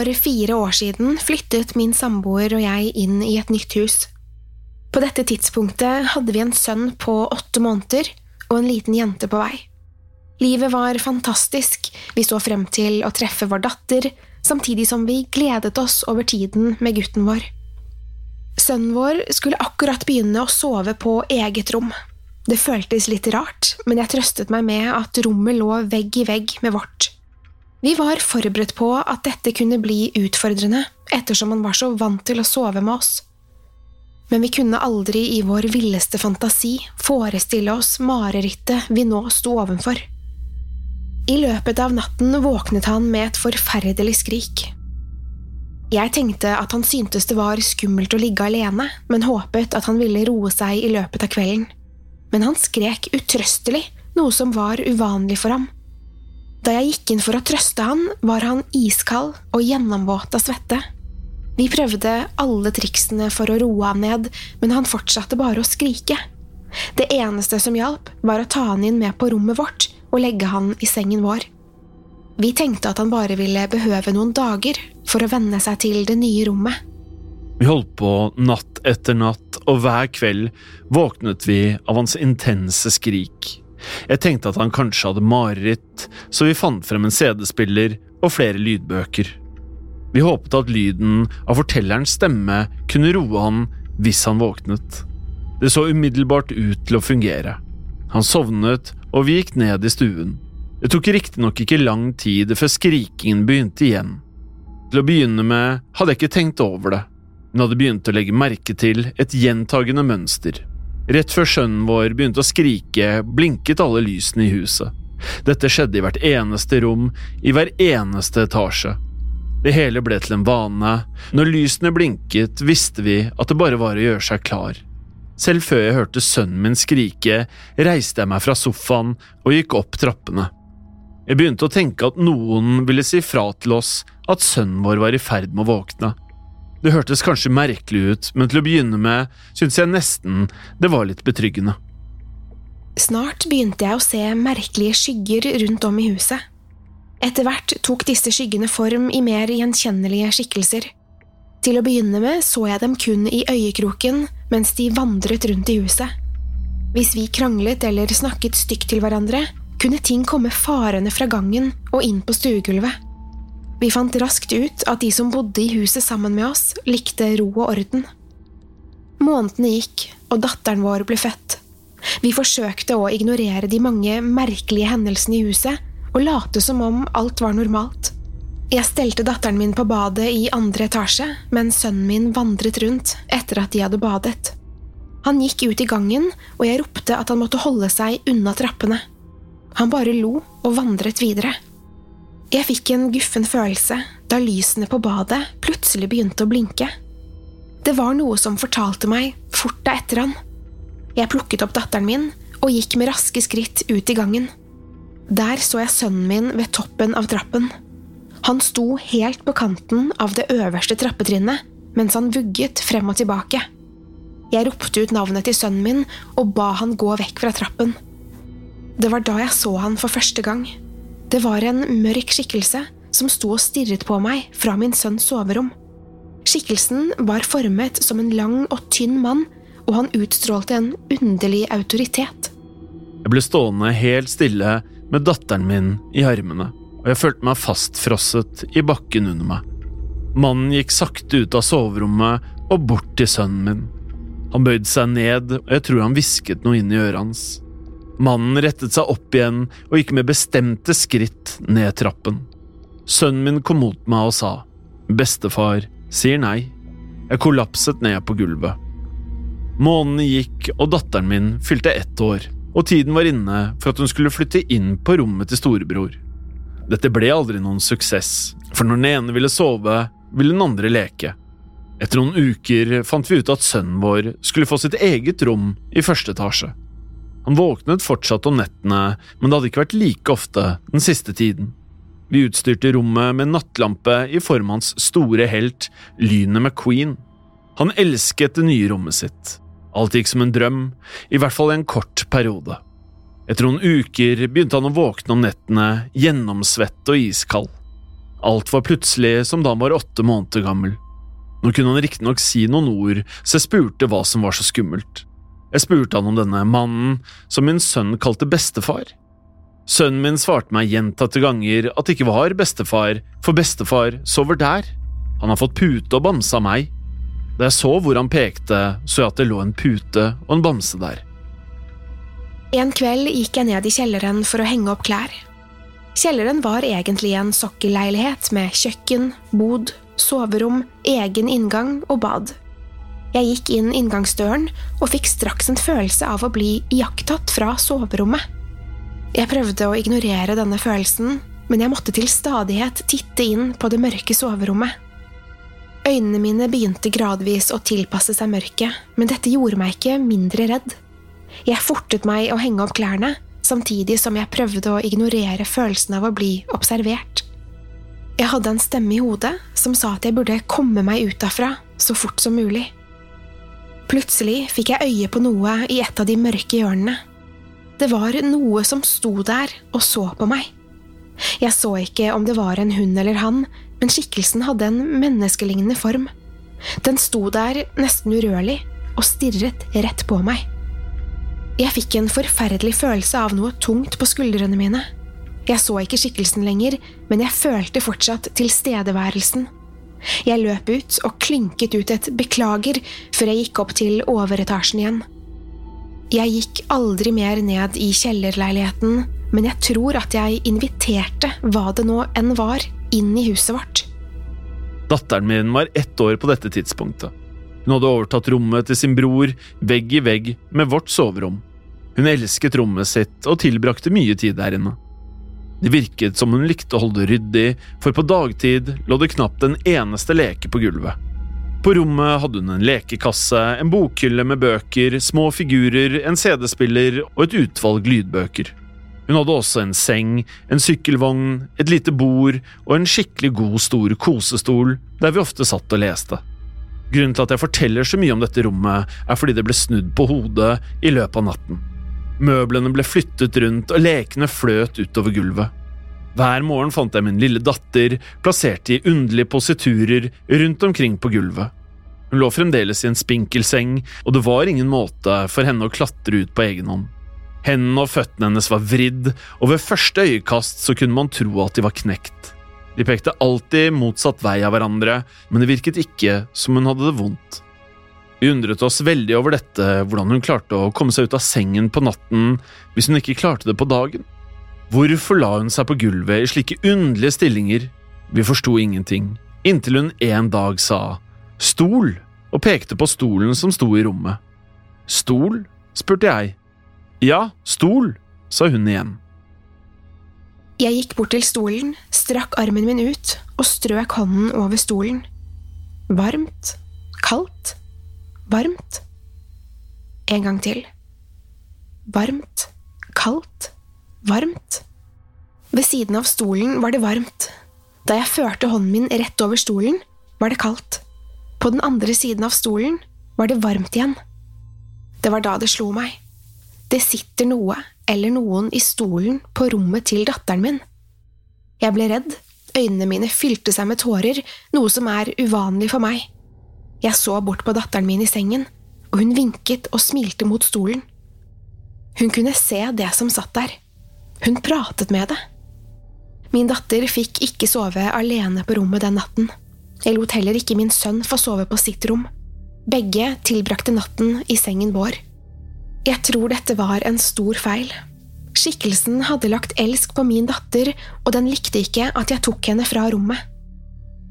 For fire år siden flyttet min samboer og jeg inn i et nytt hus. På dette tidspunktet hadde vi en sønn på åtte måneder og en liten jente på vei. Livet var fantastisk, vi så frem til å treffe vår datter, samtidig som vi gledet oss over tiden med gutten vår. Sønnen vår skulle akkurat begynne å sove på eget rom. Det føltes litt rart, men jeg trøstet meg med at rommet lå vegg i vegg med vårt. Vi var forberedt på at dette kunne bli utfordrende, ettersom han var så vant til å sove med oss. Men vi kunne aldri i vår villeste fantasi forestille oss marerittet vi nå sto ovenfor. I løpet av natten våknet han med et forferdelig skrik. Jeg tenkte at han syntes det var skummelt å ligge alene, men håpet at han ville roe seg i løpet av kvelden. Men han skrek utrøstelig, noe som var uvanlig for ham. Da jeg gikk inn for å trøste han, var han iskald og gjennomvåt av svette. Vi prøvde alle triksene for å roe han ned, men han fortsatte bare å skrike. Det eneste som hjalp, var å ta han inn med på rommet vårt og legge han i sengen vår. Vi tenkte at han bare ville behøve noen dager for å venne seg til det nye rommet. Vi holdt på natt etter natt, og hver kveld våknet vi av hans intense skrik. Jeg tenkte at han kanskje hadde mareritt, så vi fant frem en CD-spiller og flere lydbøker. Vi håpet at lyden av fortellerens stemme kunne roe han hvis han våknet. Det så umiddelbart ut til å fungere. Han sovnet, og vi gikk ned i stuen. Det tok riktignok ikke lang tid før skrikingen begynte igjen. Til å begynne med hadde jeg ikke tenkt over det, men hadde begynt å legge merke til et gjentagende mønster. Rett før sønnen vår begynte å skrike, blinket alle lysene i huset. Dette skjedde i hvert eneste rom, i hver eneste etasje. Det hele ble til en vane. Når lysene blinket, visste vi at det bare var å gjøre seg klar. Selv før jeg hørte sønnen min skrike, reiste jeg meg fra sofaen og gikk opp trappene. Jeg begynte å tenke at noen ville si fra til oss at sønnen vår var i ferd med å våkne. Det hørtes kanskje merkelig ut, men til å begynne med syntes jeg nesten det var litt betryggende. Snart begynte jeg å se merkelige skygger rundt om i huset. Etter hvert tok disse skyggene form i mer gjenkjennelige skikkelser. Til å begynne med så jeg dem kun i øyekroken mens de vandret rundt i huset. Hvis vi kranglet eller snakket stygt til hverandre, kunne ting komme farende fra gangen og inn på stuegulvet. Vi fant raskt ut at de som bodde i huset sammen med oss, likte ro og orden. Månedene gikk, og datteren vår ble født. Vi forsøkte å ignorere de mange merkelige hendelsene i huset og late som om alt var normalt. Jeg stelte datteren min på badet i andre etasje, mens sønnen min vandret rundt etter at de hadde badet. Han gikk ut i gangen, og jeg ropte at han måtte holde seg unna trappene. Han bare lo og vandret videre. Jeg fikk en guffen følelse da lysene på badet plutselig begynte å blinke. Det var noe som fortalte meg forta etter han. Jeg plukket opp datteren min og gikk med raske skritt ut i gangen. Der så jeg sønnen min ved toppen av trappen. Han sto helt på kanten av det øverste trappetrinnet mens han vugget frem og tilbake. Jeg ropte ut navnet til sønnen min og ba han gå vekk fra trappen. Det var da jeg så han for første gang. Det var en mørk skikkelse som sto og stirret på meg fra min sønns soverom. Skikkelsen var formet som en lang og tynn mann, og han utstrålte en underlig autoritet. Jeg ble stående helt stille med datteren min i armene, og jeg følte meg fastfrosset i bakken under meg. Mannen gikk sakte ut av soverommet og bort til sønnen min. Han bøyde seg ned, og jeg tror han hvisket noe inn i øret hans. Mannen rettet seg opp igjen og gikk med bestemte skritt ned trappen. Sønnen min kom mot meg og sa, Bestefar sier nei. Jeg kollapset ned på gulvet. Månedene gikk, og datteren min fylte ett år, og tiden var inne for at hun skulle flytte inn på rommet til storebror. Dette ble aldri noen suksess, for når den ene ville sove, ville den andre leke. Etter noen uker fant vi ut at sønnen vår skulle få sitt eget rom i første etasje. Han våknet fortsatt om nettene, men det hadde ikke vært like ofte den siste tiden. Vi utstyrte rommet med nattlampe i form av hans store helt, Lynet McQueen. Han elsket det nye rommet sitt. Alt gikk som en drøm, i hvert fall i en kort periode. Etter noen uker begynte han å våkne om nettene, gjennomsvett og iskald. Alt var plutselig som da han var åtte måneder gammel. Nå kunne han riktignok si noen ord, så jeg spurte hva som var så skummelt. Jeg spurte han om denne mannen som min sønn kalte bestefar. Sønnen min svarte meg gjentatte ganger at det ikke var bestefar, for bestefar sover der. Han har fått pute og bamse av meg. Da jeg så hvor han pekte, så jeg at det lå en pute og en bamse der. En kveld gikk jeg ned i kjelleren for å henge opp klær. Kjelleren var egentlig en sokkelleilighet med kjøkken, bod, soverom, egen inngang og bad. Jeg gikk inn inngangsdøren og fikk straks en følelse av å bli iakttatt fra soverommet. Jeg prøvde å ignorere denne følelsen, men jeg måtte til stadighet titte inn på det mørke soverommet. Øynene mine begynte gradvis å tilpasse seg mørket, men dette gjorde meg ikke mindre redd. Jeg fortet meg å henge opp klærne, samtidig som jeg prøvde å ignorere følelsen av å bli observert. Jeg hadde en stemme i hodet som sa at jeg burde komme meg ut derfra så fort som mulig. Plutselig fikk jeg øye på noe i et av de mørke hjørnene. Det var noe som sto der og så på meg. Jeg så ikke om det var en hund eller han, men skikkelsen hadde en menneskelignende form. Den sto der nesten urørlig og stirret rett på meg. Jeg fikk en forferdelig følelse av noe tungt på skuldrene mine. Jeg så ikke skikkelsen lenger, men jeg følte fortsatt tilstedeværelsen. Jeg løp ut og klynket ut et beklager før jeg gikk opp til overetasjen igjen. Jeg gikk aldri mer ned i kjellerleiligheten, men jeg tror at jeg inviterte hva det nå enn var, inn i huset vårt. Datteren min var ett år på dette tidspunktet. Hun hadde overtatt rommet til sin bror, vegg i vegg med vårt soverom. Hun elsket rommet sitt og tilbrakte mye tid der inne. Det virket som hun likte å holde ryddig, for på dagtid lå det knapt en eneste leke på gulvet. På rommet hadde hun en lekekasse, en bokhylle med bøker, små figurer, en CD-spiller og et utvalg lydbøker. Hun hadde også en seng, en sykkelvogn, et lite bord og en skikkelig god, stor kosestol der vi ofte satt og leste. Grunnen til at jeg forteller så mye om dette rommet, er fordi det ble snudd på hodet i løpet av natten. Møblene ble flyttet rundt, og lekene fløt utover gulvet. Hver morgen fant jeg min lille datter plassert i underlige positurer rundt omkring på gulvet. Hun lå fremdeles i en spinkel seng, og det var ingen måte for henne å klatre ut på egen hånd. Hendene og føttene hennes var vridd, og ved første øyekast så kunne man tro at de var knekt. De pekte alltid motsatt vei av hverandre, men det virket ikke som hun hadde det vondt. Vi undret oss veldig over dette, hvordan hun klarte å komme seg ut av sengen på natten hvis hun ikke klarte det på dagen. Hvorfor la hun seg på gulvet i slike underlige stillinger? Vi forsto ingenting, inntil hun en dag sa stol og pekte på stolen som sto i rommet. Stol? spurte jeg. Ja, stol, sa hun igjen. Jeg gikk bort til stolen, strakk armen min ut og strøk hånden over stolen. Varmt, kaldt, varmt. En gang til. Varmt, kaldt, varmt. Ved siden av stolen var det varmt. Da jeg førte hånden min rett over stolen, var det kaldt. På den andre siden av stolen var det varmt igjen. Det var da det slo meg. Det sitter noe eller noen i stolen på rommet til datteren min. Jeg ble redd, øynene mine fylte seg med tårer, noe som er uvanlig for meg. Jeg så bort på datteren min i sengen, og hun vinket og smilte mot stolen. Hun kunne se det som satt der. Hun pratet med det. Min datter fikk ikke sove alene på rommet den natten. Jeg lot heller ikke min sønn få sove på sitt rom. Begge tilbrakte natten i sengen vår. Jeg tror dette var en stor feil. Skikkelsen hadde lagt elsk på min datter, og den likte ikke at jeg tok henne fra rommet.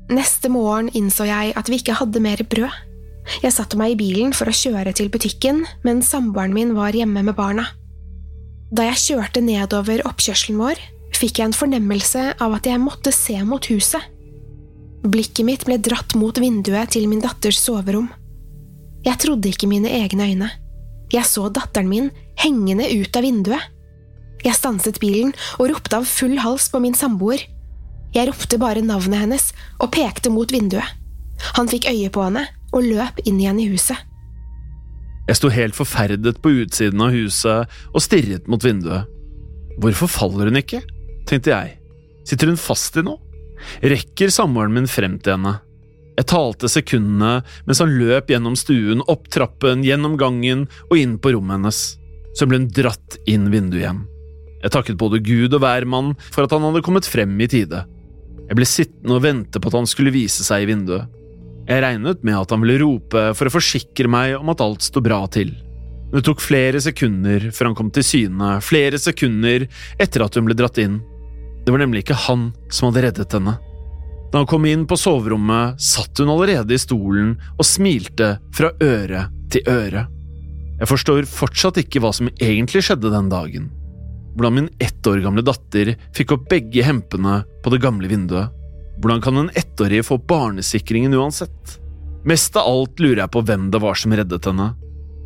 Neste morgen innså jeg at vi ikke hadde mer brød. Jeg satte meg i bilen for å kjøre til butikken, men samboeren min var hjemme med barna. Da jeg kjørte nedover oppkjørselen vår, fikk jeg en fornemmelse av at jeg måtte se mot huset. Blikket mitt ble dratt mot vinduet til min datters soverom. Jeg trodde ikke mine egne øyne. Jeg så datteren min hengende ut av vinduet. Jeg stanset bilen og ropte av full hals på min samboer. Jeg ropte bare navnet hennes og pekte mot vinduet. Han fikk øye på henne og løp inn igjen i huset. Jeg sto helt forferdet på utsiden av huset og stirret mot vinduet. Hvorfor faller hun ikke? tenkte jeg. Sitter hun fast i noe? Rekker samboeren min frem til henne? Jeg talte sekundene mens han løp gjennom stuen, opp trappen, gjennom gangen og inn på rommet hennes. Så ble hun dratt inn vinduet igjen. Jeg takket både Gud og hvermann for at han hadde kommet frem i tide. Jeg ble sittende og vente på at han skulle vise seg i vinduet. Jeg regnet med at han ville rope for å forsikre meg om at alt sto bra til. Det tok flere sekunder før han kom til syne, flere sekunder etter at hun ble dratt inn. Det var nemlig ikke han som hadde reddet henne. Da han kom inn på soverommet, satt hun allerede i stolen og smilte fra øre til øre. Jeg forstår fortsatt ikke hva som egentlig skjedde den dagen hvordan min ett år gamle datter fikk opp begge hempene på det gamle vinduet. Hvordan kan en ettårig få barnesikringen uansett? Mest av alt lurer jeg på hvem det var som reddet henne.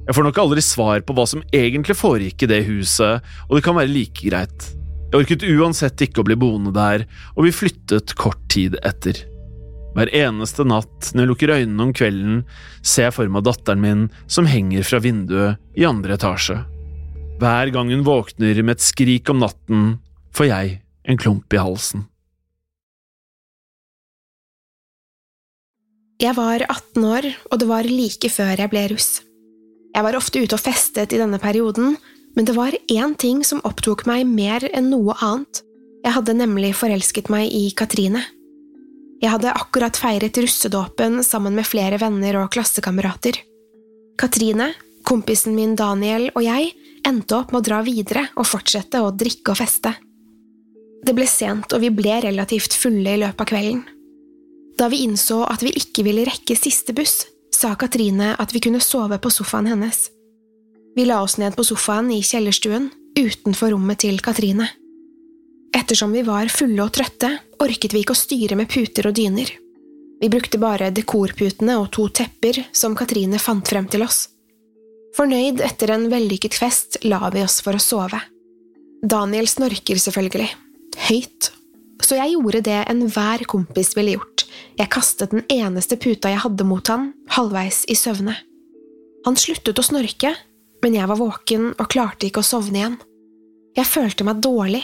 Jeg får nok aldri svar på hva som egentlig foregikk i det huset, og det kan være like greit. Jeg orket uansett ikke å bli boende der, og vi flyttet kort tid etter. Hver eneste natt når jeg lukker øynene om kvelden, ser jeg for meg datteren min som henger fra vinduet i andre etasje. Hver gang hun våkner med et skrik om natten, får jeg en klump i halsen. Jeg var 18 år, og det var like før jeg ble russ. Jeg var ofte ute og festet i denne perioden, men det var én ting som opptok meg mer enn noe annet. Jeg hadde nemlig forelsket meg i Katrine. Jeg hadde akkurat feiret russedåpen sammen med flere venner og klassekamerater. Katrine, kompisen min Daniel og jeg endte opp med å dra videre og fortsette å drikke og feste. Det ble sent, og vi ble relativt fulle i løpet av kvelden. Da vi innså at vi ikke ville rekke siste buss, sa Katrine at vi kunne sove på sofaen hennes. Vi la oss ned på sofaen i kjellerstuen, utenfor rommet til Katrine. Ettersom vi var fulle og trøtte, orket vi ikke å styre med puter og dyner. Vi brukte bare dekorputene og to tepper som Katrine fant frem til oss. Fornøyd etter en vellykket fest la vi oss for å sove. Daniel snorker selvfølgelig, høyt, så jeg gjorde det enhver kompis ville gjort, jeg kastet den eneste puta jeg hadde mot han, halvveis i søvne. Han sluttet å snorke, men jeg var våken og klarte ikke å sovne igjen. Jeg følte meg dårlig,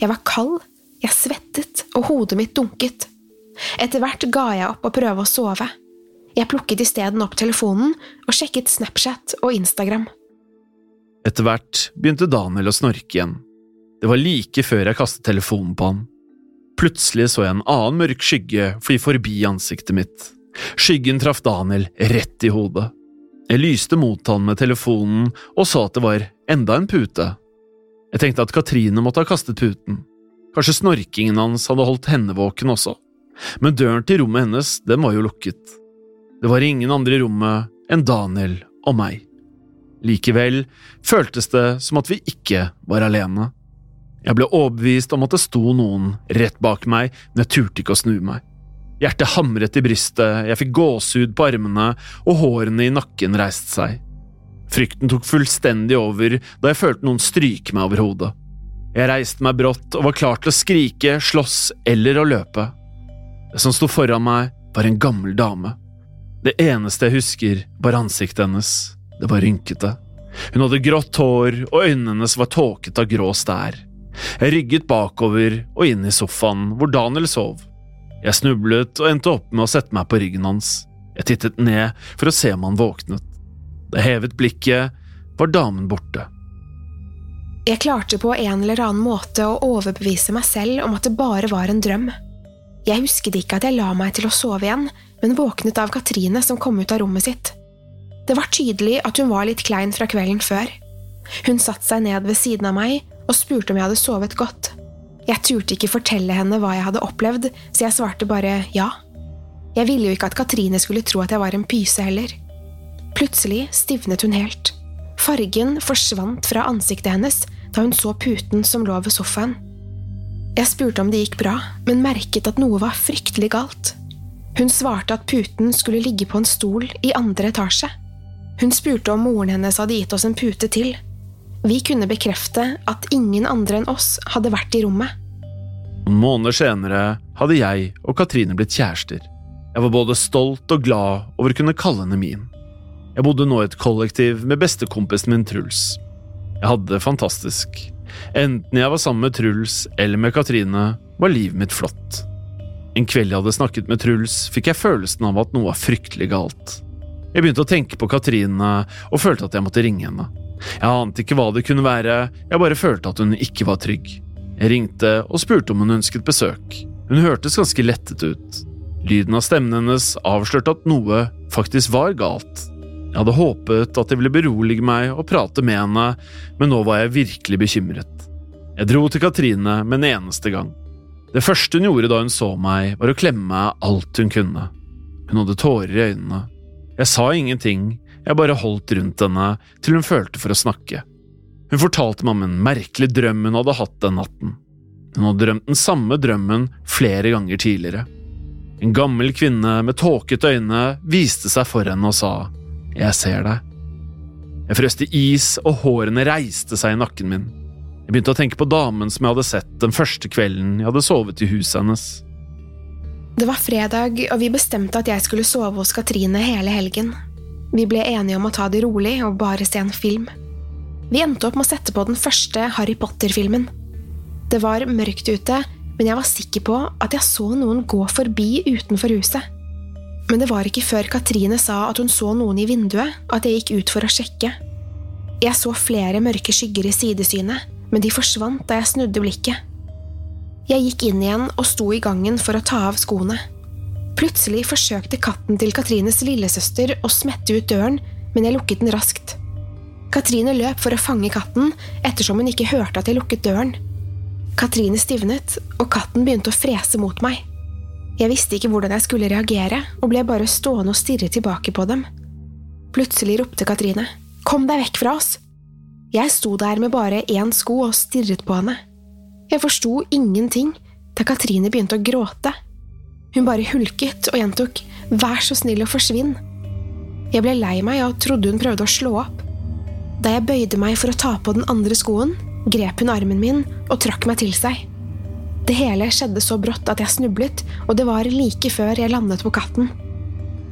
jeg var kald, jeg svettet og hodet mitt dunket. Etter hvert ga jeg opp å prøve å sove. Jeg plukket isteden opp telefonen og sjekket Snapchat og Instagram. Etter hvert begynte Daniel å snorke igjen. Det var like før jeg kastet telefonen på han. Plutselig så jeg en annen mørk skygge fly forbi ansiktet mitt. Skyggen traff Daniel rett i hodet. Jeg lyste mot han med telefonen og så at det var enda en pute. Jeg tenkte at Katrine måtte ha kastet puten. Kanskje snorkingen hans hadde holdt henne våken også. Men døren til rommet hennes, den var jo lukket. Det var ingen andre i rommet enn Daniel og meg. Likevel føltes det som at vi ikke var alene. Jeg ble overbevist om at det sto noen rett bak meg, men jeg turte ikke å snu meg. Hjertet hamret i brystet, jeg fikk gåsehud på armene, og hårene i nakken reiste seg. Frykten tok fullstendig over da jeg følte noen stryke meg over hodet. Jeg reiste meg brått og var klar til å skrike, slåss eller å løpe. Det som sto foran meg, var en gammel dame. Det eneste jeg husker, var ansiktet hennes. Det var rynkete. Hun hadde grått hår, og øynene hennes var tåket av grå stær. Jeg rygget bakover og inn i sofaen, hvor Daniel sov. Jeg snublet og endte opp med å sette meg på ryggen hans. Jeg tittet ned for å se om han våknet. Da jeg hevet blikket, var damen borte. Jeg klarte på en eller annen måte å overbevise meg selv om at det bare var en drøm. Jeg husket ikke at jeg la meg til å sove igjen, men våknet av Katrine som kom ut av rommet sitt. Det var tydelig at hun var litt klein fra kvelden før. Hun satte seg ned ved siden av meg og spurte om jeg hadde sovet godt. Jeg turte ikke fortelle henne hva jeg hadde opplevd, så jeg svarte bare ja. Jeg ville jo ikke at Katrine skulle tro at jeg var en pyse heller. Plutselig stivnet hun helt. Fargen forsvant fra ansiktet hennes da hun så puten som lå ved sofaen. Jeg spurte om det gikk bra, men merket at noe var fryktelig galt. Hun svarte at puten skulle ligge på en stol i andre etasje. Hun spurte om moren hennes hadde gitt oss en pute til, vi kunne bekrefte at ingen andre enn oss hadde vært i rommet. Noen måneder senere hadde jeg og Katrine blitt kjærester. Jeg var både stolt og glad over å kunne kalle henne min. Jeg bodde nå i et kollektiv med bestekompisen min Truls. Jeg hadde det fantastisk. Enten jeg var sammen med Truls eller med Katrine, var livet mitt flott. En kveld jeg hadde snakket med Truls, fikk jeg følelsen av at noe var fryktelig galt. Jeg begynte å tenke på Katrine og følte at jeg måtte ringe henne. Jeg ante ikke hva det kunne være, jeg bare følte at hun ikke var trygg. Jeg ringte og spurte om hun ønsket besøk. Hun hørtes ganske lettet ut. Lyden av stemmen hennes avslørte at noe faktisk var galt. Jeg hadde håpet at de ville berolige meg og prate med henne, men nå var jeg virkelig bekymret. Jeg dro til Katrine med en eneste gang. Det første hun gjorde da hun så meg, var å klemme meg alt hun kunne. Hun hadde tårer i øynene. Jeg sa ingenting, jeg bare holdt rundt henne til hun følte for å snakke. Hun fortalte meg om en merkelig drøm hun hadde hatt den natten. Hun hadde drømt den samme drømmen flere ganger tidligere. En gammel kvinne med tåkete øyne viste seg for henne og sa Jeg ser deg. Jeg frøste is, og hårene reiste seg i nakken min. Jeg begynte å tenke på damen som jeg hadde sett den første kvelden jeg hadde sovet i huset hennes. Det var fredag, og vi bestemte at jeg skulle sove hos Katrine hele helgen. Vi ble enige om å ta det rolig og bare se en film. Vi endte opp med å sette på den første Harry Potter-filmen. Det var mørkt ute, men jeg var sikker på at jeg så noen gå forbi utenfor huset. Men det var ikke før Katrine sa at hun så noen i vinduet, at jeg gikk ut for å sjekke. Jeg så flere mørke skygger i sidesynet, men de forsvant da jeg snudde blikket. Jeg gikk inn igjen og sto i gangen for å ta av skoene. Plutselig forsøkte katten til Katrines lillesøster å smette ut døren, men jeg lukket den raskt. Katrine løp for å fange katten, ettersom hun ikke hørte at jeg lukket døren. Katrine stivnet, og katten begynte å frese mot meg. Jeg visste ikke hvordan jeg skulle reagere, og ble bare stående og stirre tilbake på dem. Plutselig ropte Katrine, Kom deg vekk fra oss! Jeg sto der med bare én sko og stirret på henne. Jeg forsto ingenting da Katrine begynte å gråte. Hun bare hulket og gjentok Vær så snill å forsvinn. Jeg ble lei meg og trodde hun prøvde å slå opp. Da jeg bøyde meg for å ta på den andre skoen, grep hun armen min og trakk meg til seg. Det hele skjedde så brått at jeg snublet, og det var like før jeg landet på katten.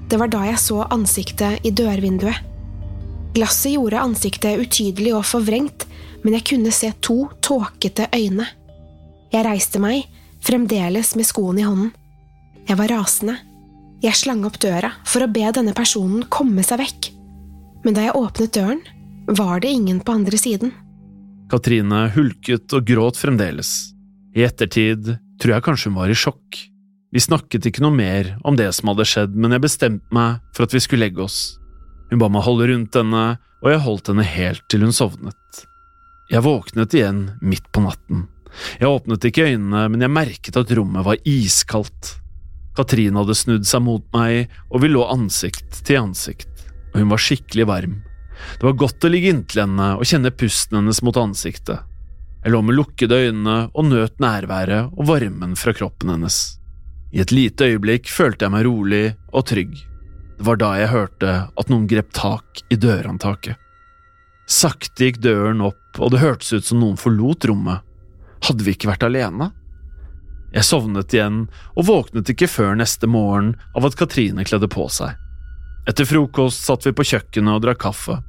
Det var da jeg så ansiktet i dørvinduet. Glasset gjorde ansiktet utydelig og forvrengt, men jeg kunne se to tåkete øyne. Jeg reiste meg, fremdeles med skoen i hånden. Jeg var rasende. Jeg slang opp døra for å be denne personen komme seg vekk, men da jeg åpnet døren, var det ingen på andre siden. Katrine hulket og gråt fremdeles. I ettertid tror jeg kanskje hun var i sjokk. Vi snakket ikke noe mer om det som hadde skjedd, men jeg bestemte meg for at vi skulle legge oss. Hun ba meg holde rundt henne, og jeg holdt henne helt til hun sovnet. Jeg våknet igjen midt på natten. Jeg åpnet ikke øynene, men jeg merket at rommet var iskaldt. Katrine hadde snudd seg mot meg, og vi lå ansikt til ansikt, og hun var skikkelig varm. Det var godt å ligge inntil henne og kjenne pusten hennes mot ansiktet. Jeg lå med lukkede øyne og nøt nærværet og varmen fra kroppen hennes. I et lite øyeblikk følte jeg meg rolig og trygg. Det var da jeg hørte at noen grep tak i dørhåndtaket. Sakte gikk døren opp, og det hørtes ut som noen forlot rommet. Hadde vi ikke vært alene? Jeg sovnet igjen og våknet ikke før neste morgen av at Katrine kledde på seg. Etter frokost satt vi på kjøkkenet og drakk kaffe.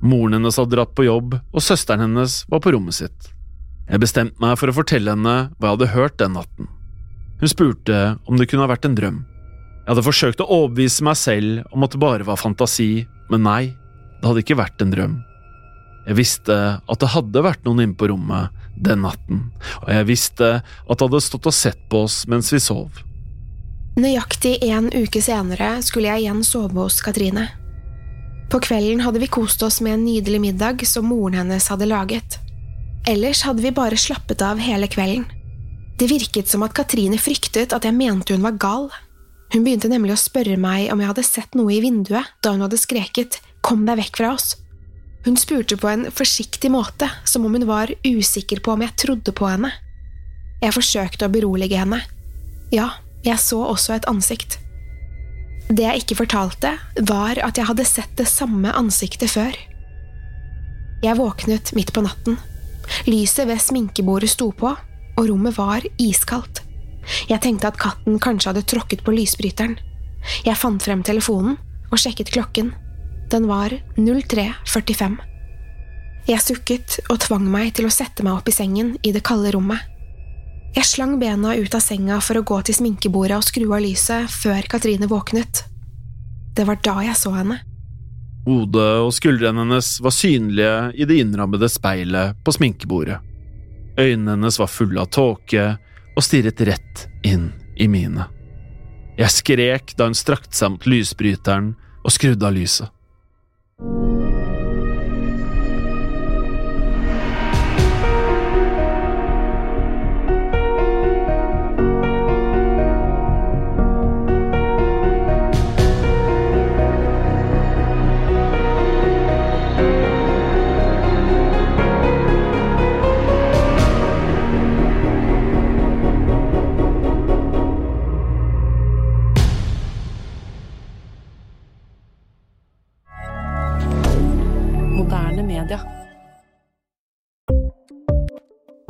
Moren hennes hadde dratt på jobb, og søsteren hennes var på rommet sitt. Jeg bestemte meg for å fortelle henne hva jeg hadde hørt den natten. Hun spurte om det kunne ha vært en drøm. Jeg hadde forsøkt å overbevise meg selv om at det bare var fantasi, men nei, det hadde ikke vært en drøm. Jeg visste at det hadde vært noen inne på rommet den natten, og jeg visste at det hadde stått og sett på oss mens vi sov. Nøyaktig en uke senere skulle jeg igjen sove hos Katrine. På kvelden hadde vi kost oss med en nydelig middag som moren hennes hadde laget. Ellers hadde vi bare slappet av hele kvelden. Det virket som at Katrine fryktet at jeg mente hun var gal. Hun begynte nemlig å spørre meg om jeg hadde sett noe i vinduet da hun hadde skreket Kom deg vekk fra oss. Hun spurte på en forsiktig måte, som om hun var usikker på om jeg trodde på henne. Jeg forsøkte å berolige henne. Ja, jeg så også et ansikt. Det jeg ikke fortalte, var at jeg hadde sett det samme ansiktet før. Jeg våknet midt på natten. Lyset ved sminkebordet sto på, og rommet var iskaldt. Jeg tenkte at katten kanskje hadde tråkket på lysbryteren. Jeg fant frem telefonen og sjekket klokken. Den var 03.45. Jeg sukket og tvang meg til å sette meg opp i sengen i det kalde rommet. Jeg slang bena ut av senga for å gå til sminkebordet og skru av lyset før Katrine våknet. Det var da jeg så henne. Hodet og skuldrene hennes var synlige i det innrammede speilet på sminkebordet. Øynene hennes var fulle av tåke og stirret rett inn i mine. Jeg skrek da hun strakte seg mot lysbryteren og skrudde av lyset.